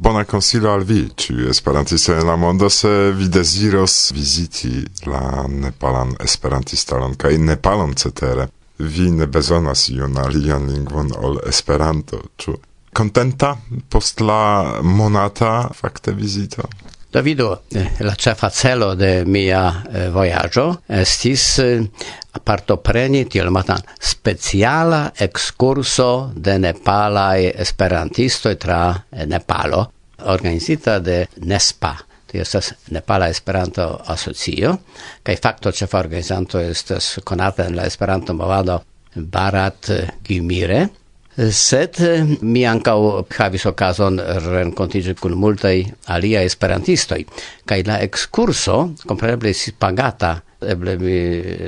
Bona consilo al vi, ci esperantistoj en la mondo, se vi desiros viziti la nepalan esperantistaron kaj nepalon cetere. Vi ne bezonas iun alian lingvon ol Esperanto, ĉu? Contenta post la monata facte vizito? Davido, eh, la cefa celo de mia eh, vojaĝo estis eh, partopreni tiel matan speciala excurso de nepalai esperantistoj tra eh, Nepalo, organizita de NESPA, tio estas Nepala Esperanto Asocio, kaj fakto ĉefa organizanto estas konata en la Esperanto movado Barat Gimire, sed eh, mi ankaŭ havis okazon renkontiĝi kun multaj aliaj esperantistoj kaj la ekskurso kompreneble estis pagata eble mi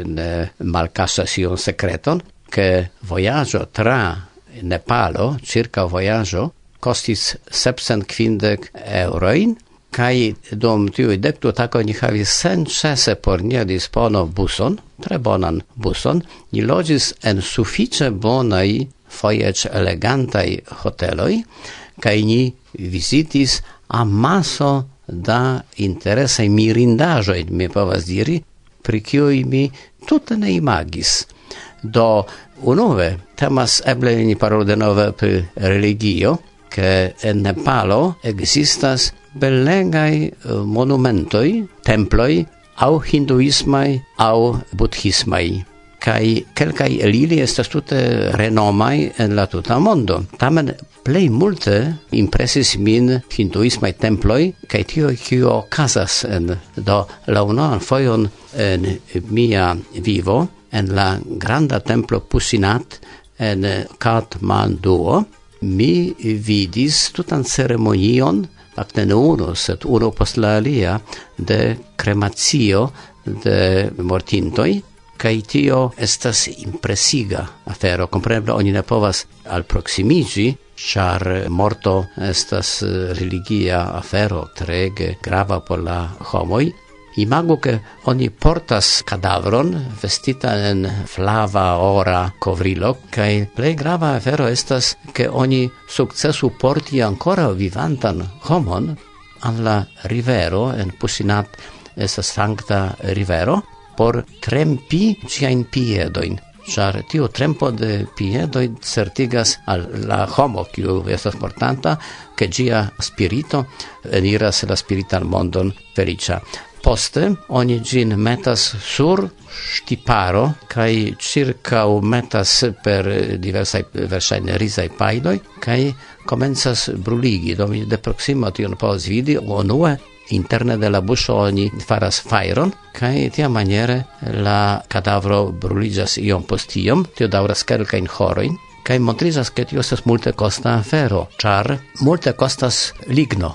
ne malcasas iun secreton, che voyaggio tra Nepalo, circa voyaggio, costis sepsen quindec euroin, kai dom tiu dekto tako ni havis sen cese por nia dispono buson, tre bonan buson, ni logis en suffice bonai foiec elegantaj hoteloj, kai ni vizitis amaso da interesaj mirindaĵoj, mi povas diri, pri cui mi tute ne imagis. Do unove temas eble ni parolo de nove pri religio, che en Nepalo existas bellegai eh, monumentoi, temploi, au hinduismai, au buddhismai kai kelkai elili estas tute renomai en la tuta mondo. Tamen plei multe impresis min hinduismai temploi, kai tio kio casas en do la unuan foion en mia vivo, en la granda templo Pusinat en Kathmandu mi vidis tutan ceremonion, fakte ne uno sed uno post la alia, de cremazio de mortintoi, kai tio estas impresiga afero kompreneble oni ne povas alproksimigi char morto estas eh, religia afero trege grava por la homoj. Imago che oni portas cadavron vestita en flava ora covrilo, cae plei grava afero estas che oni successu porti ancora vivantan homon an la rivero, en Pusinat estas sancta rivero, por trempi ciain piedoin char tio trempo de piedoi certigas al la homo kiu estas portanta che gia spirito eniras la spiritual mondon felicia poste oni gin metas sur stiparo kai circau metas per diversai versaine risai paidoi kai comenzas bruligi. Do mi de proxima tion povas vidi unue interne de la buŝo oni faras fajron kaj tia maniere la kadavro bruliĝas iom post iom. Tio daŭras kelkajn horojn kaj montrizas ke tio estas multe costa afero, ĉar multe kostas ligno.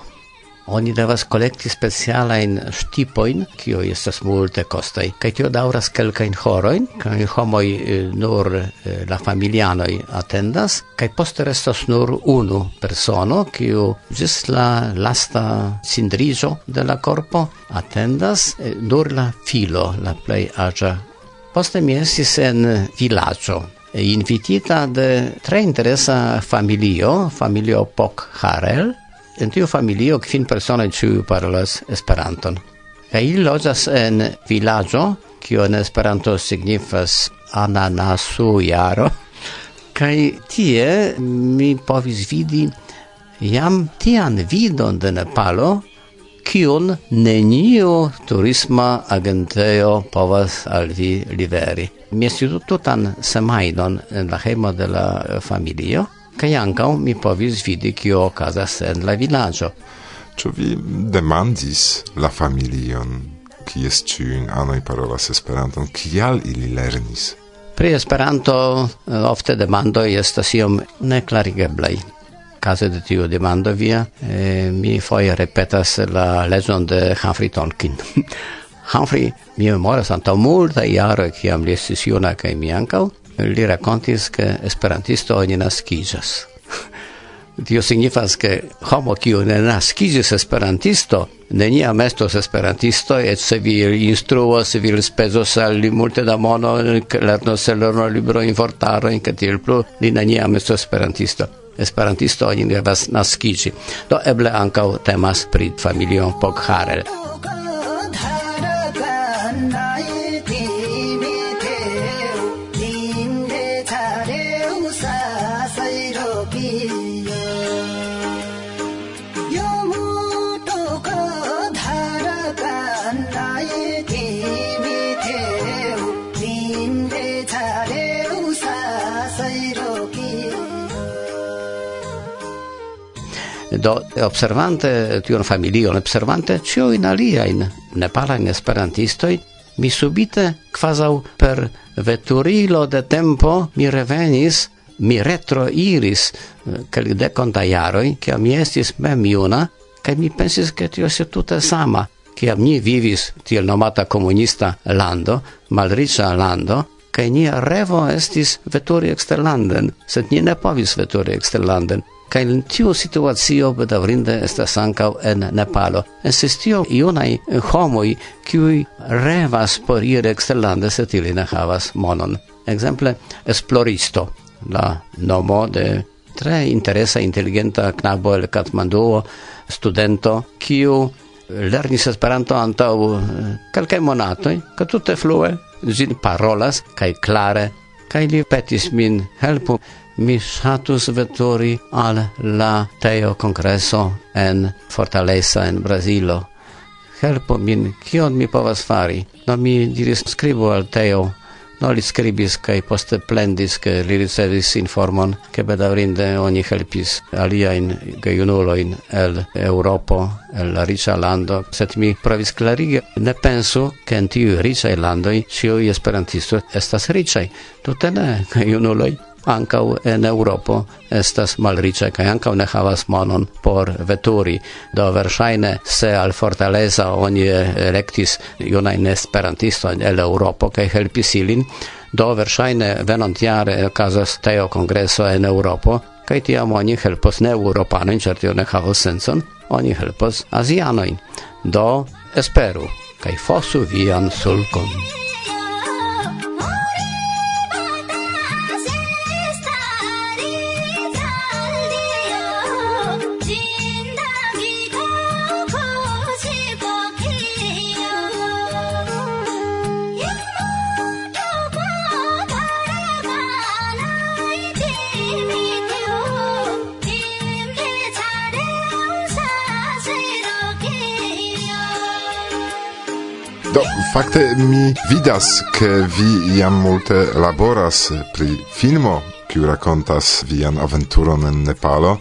Oni devas kolekti specialajn ŝtipojn, kio estas multe kostaj, kaj tio daŭras kelkajn horojn, kaj homoj eh, nur eh, la familianoj atendas, kaj poste restas nur unu persono, kiu ĝis la lasta cindriĝo de la korpo atendas eh, nur la filo, la plej aĝa. Poste mi estis en vilaĝo, invitita de tre interesa familio, familio Pok Harel, En tiu familio kvin personoj ĉiuj parolas Esperanton. Kaj ili loĝas en vilaĝo, kio en Esperanto signifas ananasu jaro. Kaj tie mi povis vidi jam tian vidon de Nepalo, kiun neniu turisma agentejo povas al vi liveri. Mi estis tutan semajnon en la hejmo de la familio, Kaj ankaŭ mi povis vidi kio okazas en la vilaĝo. Ĉu vi demandis la familion, kies ĉiujn anoj parolas Esperanton, kial ili lernis? Pri Esperanto eh, ofte demandoj estas iom neklarigeblaj. Kaze de tiu demando via, eh, mi foje repetas la leĝon de Humphrey Tonkin. Humphrey mi memoras antaŭ multaj jaroj, kiam li estis juna kaj mi ankaŭ, li racontis che esperantisto ogni naskiĝas. Tio signifas che homo kiu ne naskiĝis esperantisto, neniam estos esperantisto, et se vi instruos, se vi spezos al li multe da mono, lernos lerno libro in fortaro, in catil plu, li neniam estos esperantisto. Esperantisto oni devas naskiĝi. Do eble ankaŭ temas pri familio Pogharel. do observante tion familion, observante cio in alia in nepalain esperantistoi, mi subite, quasau per veturilo de tempo, mi revenis, mi retroiris eh, kelkdekonta jaroj, kiam mi estis mem iuna kaj mi pensis, che tio se tutta sama, kiam ni vivis tiel nomata comunista lando, malriĉa lando, che nia revo estis veturi exterlanden sed ni ne povis veturi exterlanden. Kaj in tiu situacio bedavrinde estas ankaŭ en Nepalo. Estis tio junaj homoj, kiuj revas poriri eksterlande, sed ili ne havas monon. Ekzemple esploristo, la nomo de tre interesa inteligenta knabo el Katmanduo, studento, kiu lernis Esperanto antaŭ eh, kelkaj monatoj, kaj tute flue ĝin parolas kaj klare, kaj li petis min helpu mi shatus veturi al la teo congresso en Fortaleza en Brazilo. Helpo min, kion mi povas fari? No mi diris scribu al teo, No li scribis kaj poste plendis, ke li ricevis informon, ke bedaurinde oni helpis aliajn gejunulojn el Europo, el la riĉa lando, sed mi provis klarigi, ne pensu, ke en tiuj riĉaj landoj ĉiuj esperantistoj estas riĉaj. Tute ne, gejunuloj ancau en Europo estas malriĉa kaj ankaŭ ne havas monon por veturi. Do verŝajne se al Fortaleza oni elektis junajn esperantistojn el Europo kaj helpis ilin, do verŝajne venontjare okazas teo kongreso en Europo kaj tiam oni helpos ne eŭropanojn, ĉar tio ne havos sencon, oni helpos azianojn. Do esperu kaj fosu vian sulkon. Do, fakte mi vidas, ke vi jam multe laboras pri filmo, kiu rakontas vian aventuron en Nepalo.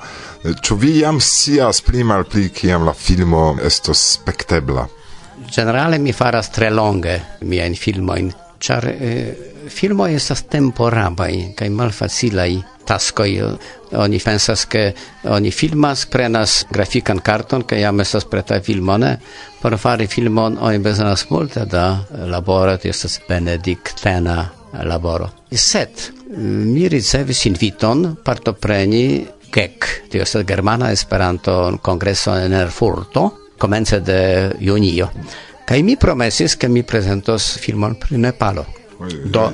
Ĉu vi jam scias pli malpli kiam la filmo estos spektebla? Generale mi faras tre longe miajn filmojn, ĉar eh, filmoj estas temporabaj kaj malfacilaj taskoj. Oni pensas, ke oni filmas, prenas grafikan karton, ke jam estas preta filmone. Por fari filmon oni bezonas multe da laboro, estas benediktena laboro. Sed mi ricevis inviton partopreni GEC, tio estas Germana Esperanto Kongreso en Erfurto, komence de junio. Kaj mi promesis, ke mi prezentos filmon pri Nepalo. Do,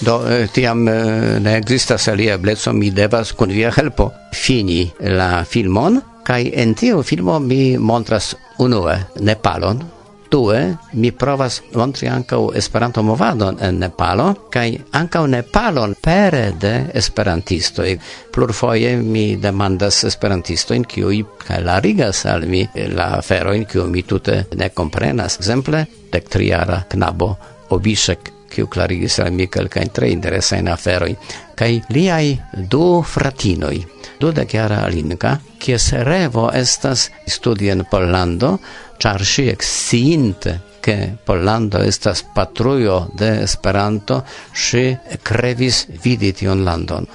do eh, tiam eh, ne existas alia ebleco, mi devas kun via helpo fini la filmon, kaj en tiu filmo mi montras unue Nepalon, Due, mi provas montri ankaŭ Esperanto-movadon en Nepalo kaj ankaŭ Nepalon pere de esperantistoj. Plurfoje mi demandas esperantistojn, kiuj klarigas al mi la aferojn, kiuj mi tute ne komprenas. Ekzemple, dektriara knabo Obisek kiu klarigis al mi kelkajn tre interesajn aferojn kaj liaj du fratinoj dudekjara Alinka kies revo estas studi en Pollando ĉar ŝi eksciinte che Pollando estas patrujo de Esperanto, ŝi krevis vidi tion landon.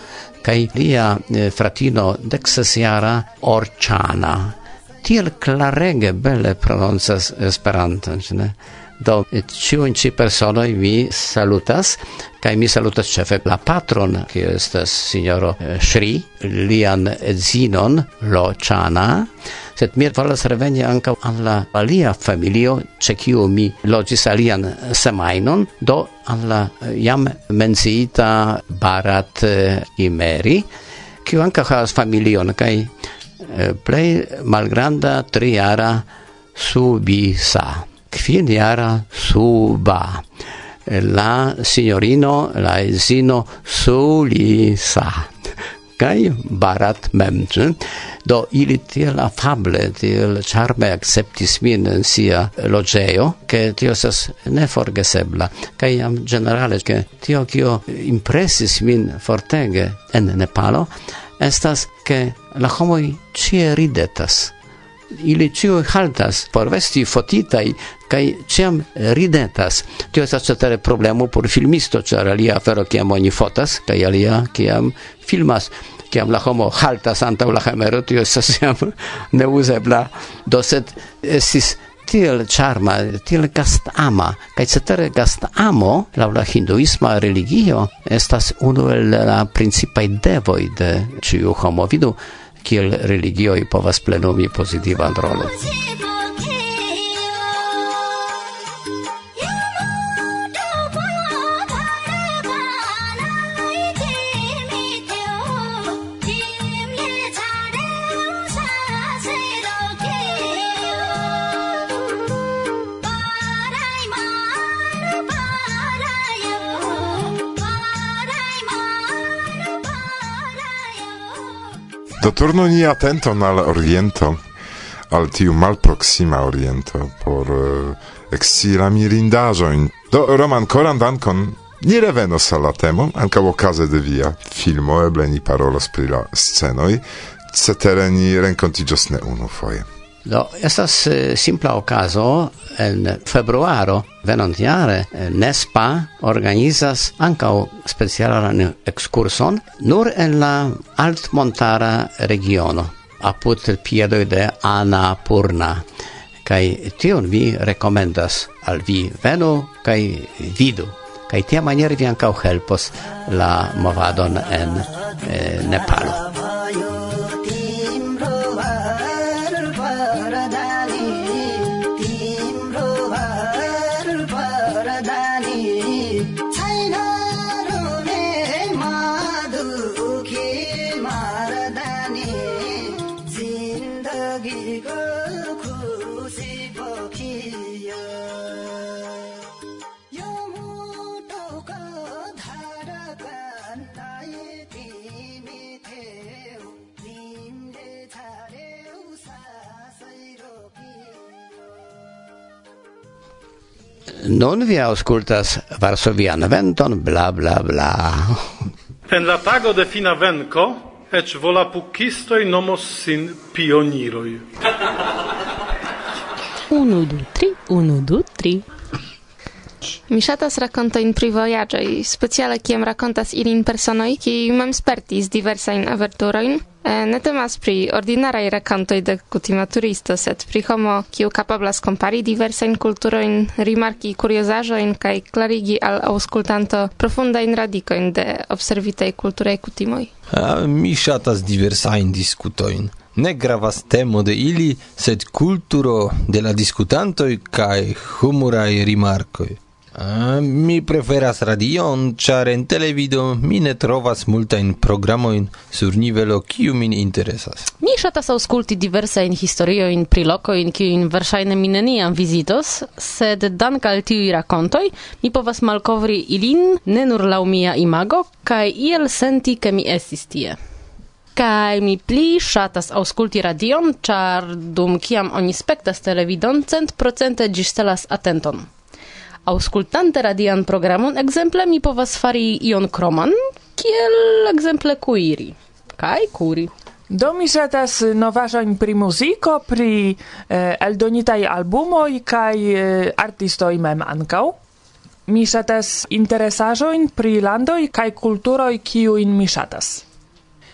Kaj lia eh, fratino deksesjara Orĉana tiel klarege bele prononcas Esperanton, ne? Do ciuin ci personoi mi salutas, kai mi salutas chefe la patron, ki estas signoro eh, Shri, lian edzinon, Lo Chana, sed mi volas reveni anka an la alia familio, ce kiu mi logis alian semainon, do an la eh, jam menciita Barat eh, Imeri, kiu anka has familion, kai plej malgranda triara subisa quinjara suba. La signorino la esino solisa kai barat mem hm? do ili tiel afable tiel charme acceptis min en sia logeo che tio ne neforgesebla. Kai am generale che tio kio impressis min fortege en Nepalo estas che la homoi cie ridetas ili ciu haltas por vesti fotitai kai ciam ridetas tio estas cetere problemo por filmisto ĉar alia afero kiam oni fotas kaj alia kiam filmas kiam la homo haltas antaŭ la kamero tio estas jam neuzebla do sed estis tiel charma, tiel gastama, kai cetere gast amo, la hinduisma religio, estas unu el la principai devoi de ciu homo. Vidu, kiel religioj povas plenumi pozitivan rolon. Do turno ni atenton al oriento, al tiu malproksima oriento, por eh, uh, exci la mirindaĵojn. Do Roman koran dankon Ni revenos al la temo, anca okaze de via filmo, eble ni parolos pri la scenoi, cetere ni rencontigios ne unufoje. Do, estas uh, simpla ocaso en februaro venontiare eh, Nespa organizas ancao specialan excurson nur en la altmontara regiono apud il piedoi de Ana Purna kai tion vi rekomendas al vi. Venu kai vidu. Kai tia maniere vi ancao helpos la movadon en eh, Nepalo. non vi auscultas Varsovian venton, bla bla bla. En la tago de fina venco, ec volapucistoi nomos sin pioniroi. Unu, du, tri, unu, du, tri. Mi ŝatas rakontojn pri vojaĝoj, speciale kiam rakontas ilin personoj, kiuj diversa diversajn averturojn Eh, ne temas pri ordinaraj rakantoj de kutima turisto, sed pri homo, kiu kapablas kompari diversajn kulturojn, rimarki kuriozaĵojn kaj klarigi al aŭskultanto profundajn radikojn de observitaj kulturaj kutimoj. A, ah, mi ŝatas diversajn diskutojn. Ne gravas temo de ili, sed kulturo de la diskutantoj kaj humuraj rimarkoj. Uh, mi preferas radion, char en televido mi ne trovas multajn programoin sur nivelo kiu min interesas. Mi shatas auskulti diversa in historio in pri in kiujn in mi neniam visitos, sed dank al tiuj rakontoi mi povas malkovri ilin ne nur laŭ mia imago kai iel senti, ke mi estis tie. Kai mi pli shatas auskulti radion, char dum kiam oni spektas televidon, cent procente gistelas atenton auscultante radian programon, exemple mi povas fari ion kroman, kiel exemple kuiri. Kai kuri. Do mi ĵetas novaĵojn pri muziko, pri eh, eldonitaj albumoj kaj eh, artistoj mem ankaŭ. Mi ŝatas interesaĵojn pri landoj kaj kulturoj, kiujn mi ŝatas.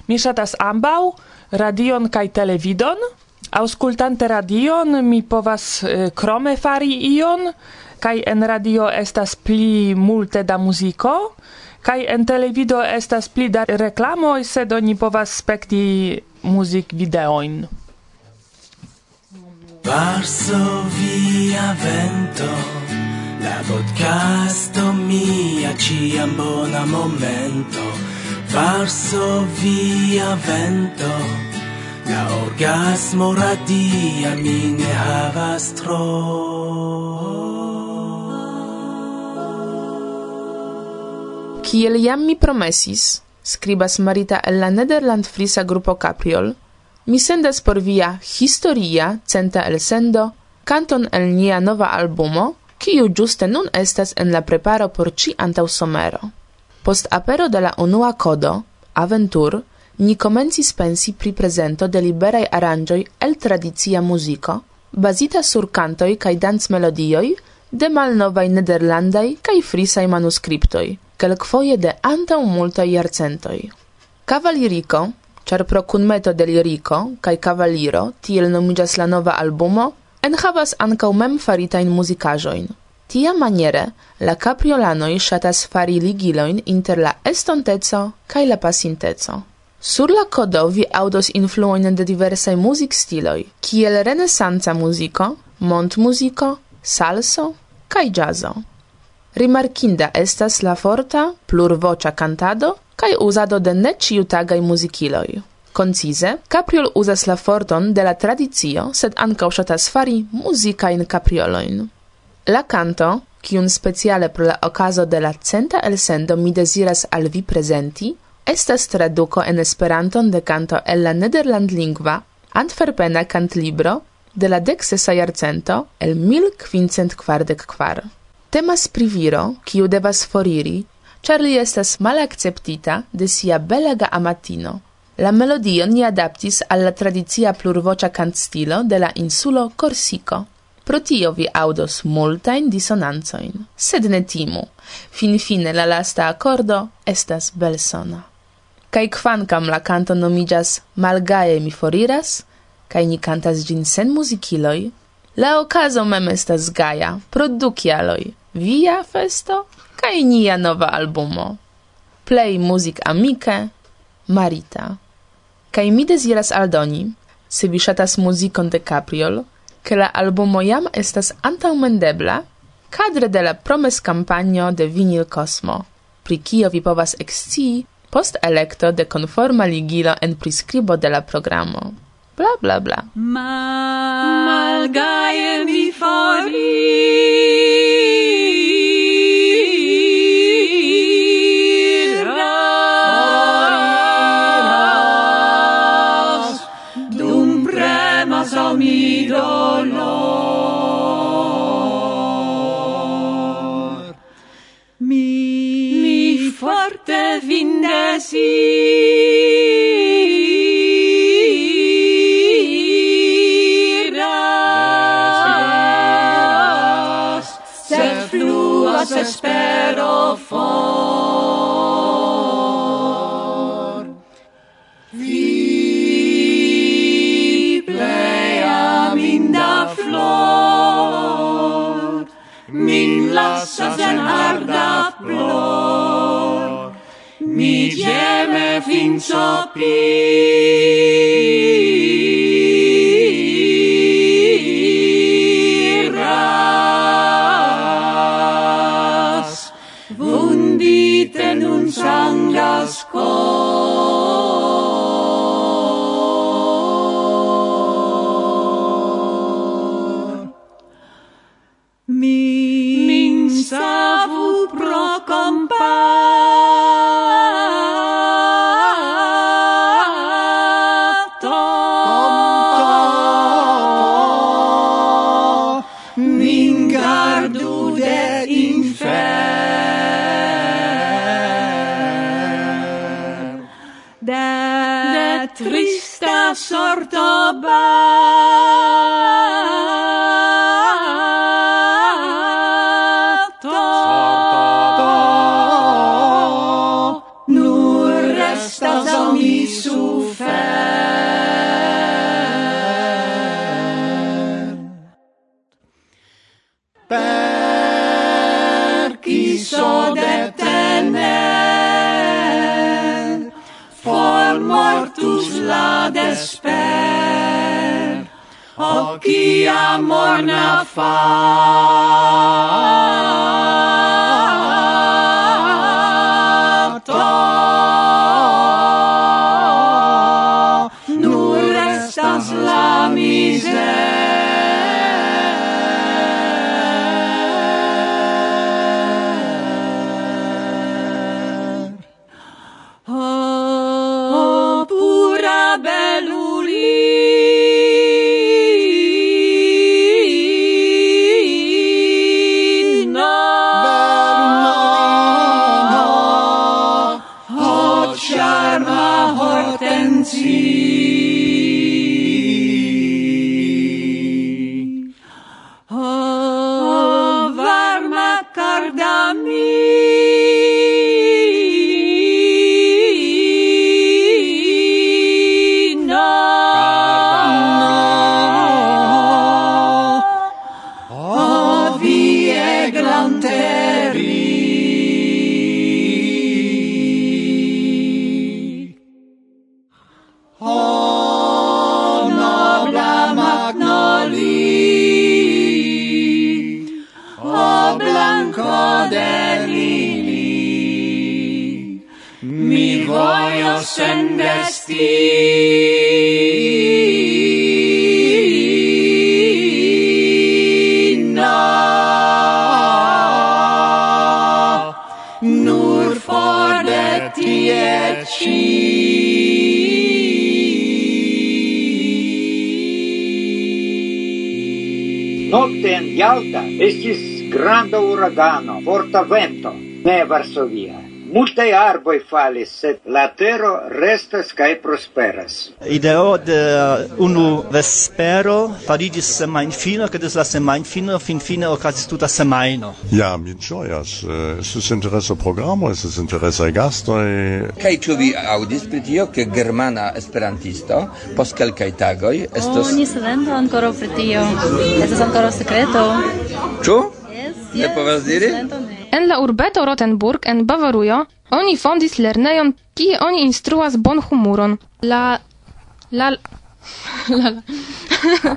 Mi ŝatas ambaŭ, radion kaj televidon, Auscultante radion mi povas eh, krome fari ion, kaj en radio estas pli multe da muziko, kaj en televido estas pli da reklamoj, sed oni povas spekti muzik videoin. Varso via vento, la podcasto mia ci bona momento, Varsovia vento, La orgasmo radia mi ne havas tro Kiel jam mi promesis, scribas Marita el la Nederland-Frisa grupo Capriol, mi sendas por via historia centa el sendo canton el nia nova albumo, kiu giuste nun estas en la preparo por ci antaŭ somero. Post apero de la unua kodo, Aventur, ni comencis pensi pri presento de liberai aranjoi el tradizia musico, basita sur cantoi cae dans melodioi, de malnovaj nederlandai kaj frisaj manuscriptoi, kelkfoje de antau multaj iarcentoi. Cavalirico, char pro kunmeto de lirico, cae cavaliro, tiel nomigas la nova albumo, en havas enhavas ankaŭ memfaritajn musicajoin. Tia maniere la capriolanoi shatas fari ligiloin inter la estonteco cae la pasinteco. Sur la codo vi audos influoin de diversae music stiloi, kiel renesanca muziko, montmuziko, salso kai jazzo. Rimarkinda estas la forta, plurvoĉa cantado, kai uzado de ne ciutagai musiciloi. Concise, capriol usas la forton de la tradizio, sed ancao ŝatas fari musicain caprioloin. La canto, kiun speciale pro la ocaso de la centa elsendo mi desiras al vi presenti, estas traduco en Esperanton de canto el la nederland lingua nederlandlingva cant libro de la deksesa jarcento el 1544. Temas pri viro, kiu devas foriri, char li estas malakceptita de sia belega amatino. La melodio ni adaptis al la plurvocia cant stilo de la insulo Corsico. Pro tio vi audos multain disonancojn, sed ne timu. Finfine la lasta accordo estas belsona. Kai kvankam la canto nomigas Malgaje mi foriras, kai ni cantas gin sen muzikiloj, la okazo mem estas gaja, pro du via festo kai nia nova albumo. Play music amike, Marita. Kai mi deziras aldoni, se vi ŝatas muzikon de Capriol, ke la albumo jam estas antaŭmendebla kadre de la promes kampanjo de Vinil Cosmo, pri kio vi povas ekscii post electo de conforma ligilo en prescribo de la programo. Bla bla bla. Malgaje mi foriras. desiras sed fluas espero for. Vi plei aminda flor min lasas en arda plor mi geme fin sopiras. Vundite nun sangas cor, morna faz. alta estis granda uragano, forta vento, ne Varsovia multe arboi falis, sed la tero restas cae prosperas. Ideo de unu vespero farigis semajnfino, kaj des la semain fino, fin fine ocasis tuta semaino. Ja, mi gioias. Es eh, es interesse programo, es estas interesaj gastoi. Kai ĉu vi aŭdis pri tio, ke germana esperantisto post kelkaj tagoj estos... Oh, ni silento ancora pri tio. Estas ancora secreto. Ĉu? Yes, yes. Ne povas diri? en la urbeto Rotenburg en Bavarujo oni fondis lernejon, kie oni instruas bonhumuron. La la la la,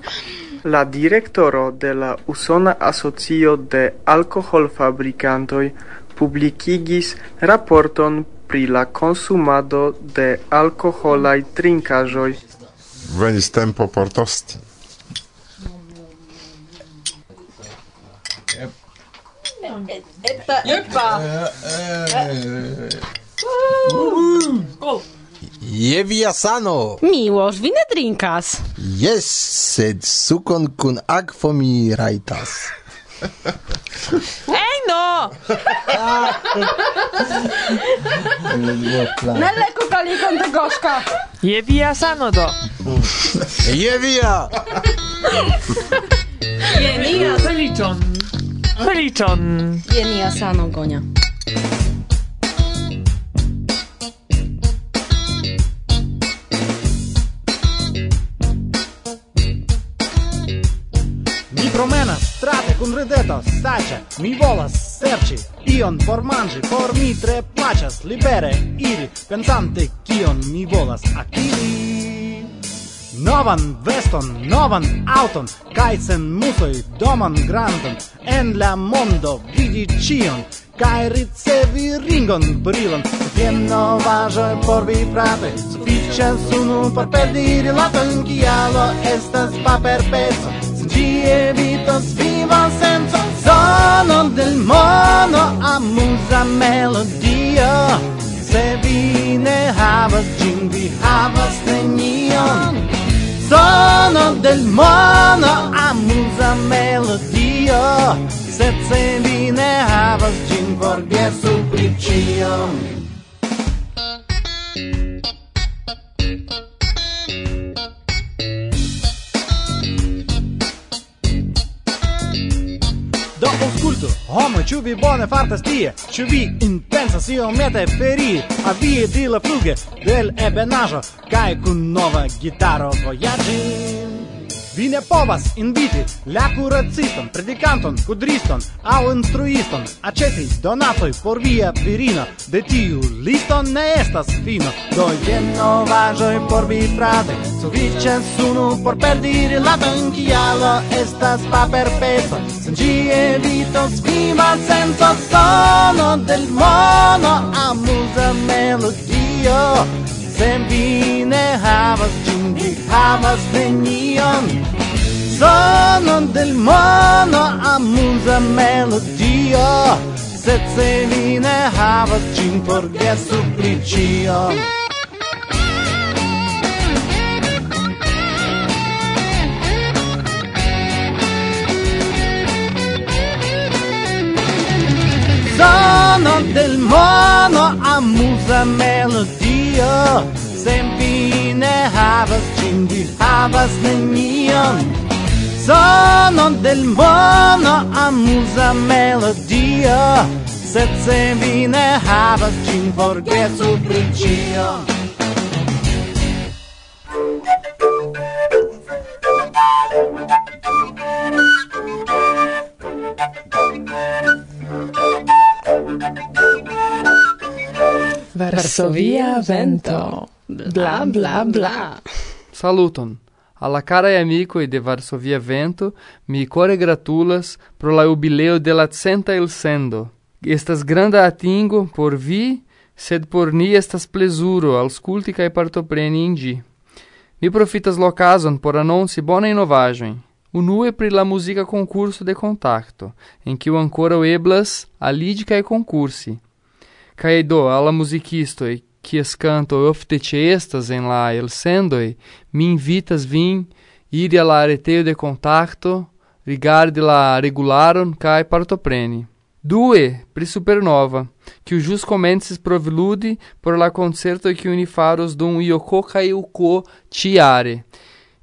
la direktoro de la Usona Asocio de Alkoholfabrikantoj publikigis raporton pri la konsumado de alkoholaj trinkaĵoj. Venis tempo por tosti. Eppa, eppa. Eh, eh. Je via sano. Miłosz, vi ne drinkas. Yes, sed sukon kun akvo mi rajtas. Ej no! Na leku kalikon do gorzka. Je via sano do. Je via. Je via, zaliczon. Feliĉon. Je nia sano gonia. Mi promenas, strate kun ridetos, saĉe, mi volas serĉi ion por manĝi, por mi tre plaĉas libere iri, pensante kion mi volas akiri. Novan veston, novan auton, kaj sen musoj domon granton, en la mondo vidi ĉion, kaj ricevi ringon brilon. Jen novaĵoj por vi frate, sufiĉas unu por perdi rilaton, kialo estas paperpeso, sen ĝi evitos vivo sencon. sono del mono, amuza melodio, se vi ne havas ĝin, vi havas nenion. Sono del mono amusa melodio. Sed se vi ne havas gin forgesu pri ĉiom Homo, ĉu vi bone fartas tie? Ĉu vi intencas iomete a avie di la fluge del ebenajo, kai kun nova gitaro vojaĝi? Vi ne povas inviti la kuraciston, predikanton, kudriston au instruiston. Aĉeti donatoi por via virino, de tiu listo ne estas fino. Do jen novaĵoj por vi frate, sufiĉe unu por perdi rilaton, kialo estas paperpeso. Sen ĝi evitos vi malsenco sono del mono, amuza melodio. Sen vi ne havas ĝin, vi havas veniam Sonon del mono amuza melodio Sed se vi ne havas ĝin por gesu pri ĉio Sono del mono amusa melodio sen vi ne havas cin vi havas nenion. Sonon del mono amusa melodio. Sed se vi ne havas cin forgesu pri cio Varsovia vento. Bla bla bla. Saluton. Alla cara e amicoi de Varsovia Vento, mi core gratulas pro la jubileo de la centa il sendo. Estas granda atingo por vi, sed por ni estas plezuro, ausculti cae partopreni in gi. Mi profitas locazon por annonci bona innovagen. Unue pri la musica concurso de contacto, em que o ancora eblas alidica e concursi. Cae do alla musicistoi quies canto ofte estas en la el sendoi, mi invitas vin iri la reteo de contacto, rigardi la regularon cae partopreni. Due, pri supernova, que o jus comences provilude por la concerto que unifaros dum ioko cae uco tiare.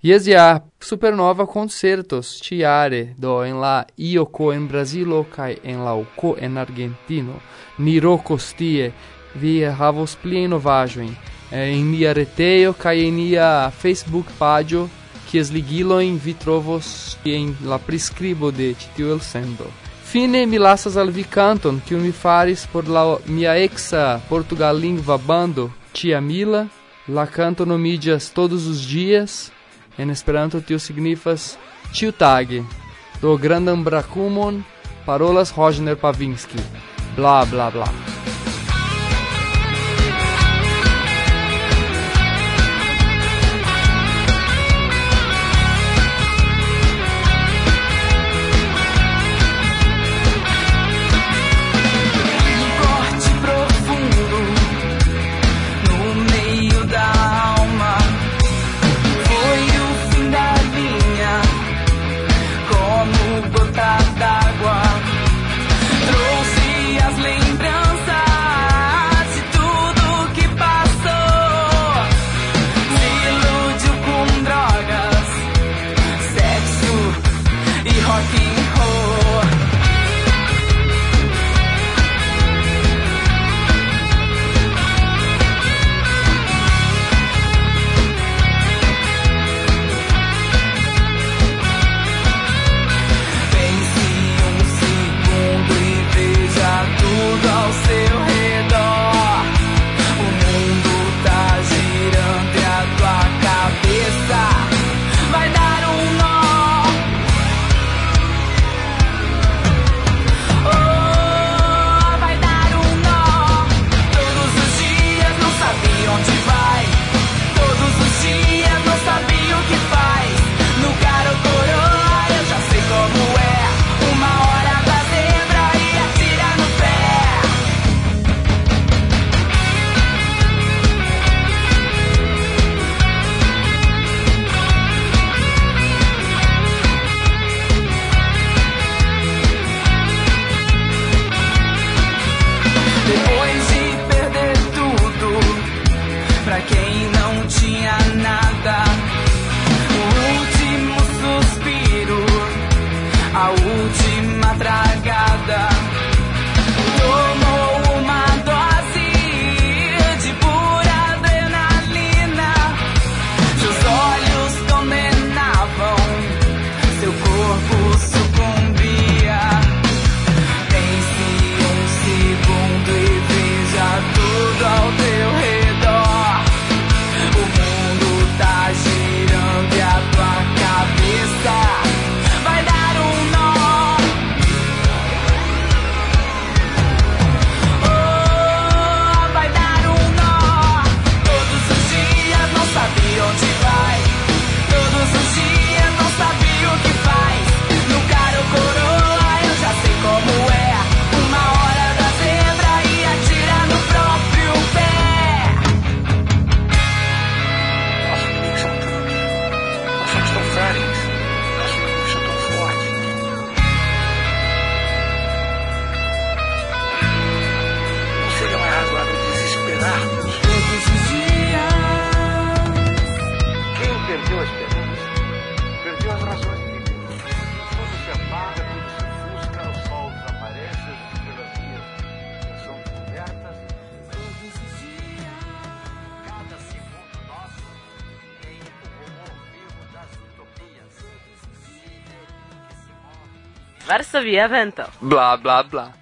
Iesia, supernova concertos tiare do en la ioko en Brasilo cae en la uco en Argentino. Niro costie, vi havos pli novajoin eh, en nia retejo kaj en nia Facebook pagio kies ligilojn vi trovos en la prescribo de ĉi tiu elsendo. Fine mi lasas al vi canton, que mi faris por la mia exa portugallingva bando, Tia Mila, la canto nomidias todos os dias, en esperanto tio signifas tiu tag, do grandan bracumon, parolas Rogner Pavinski, bla bla bla. sabia, vento. Blá, blá, blá.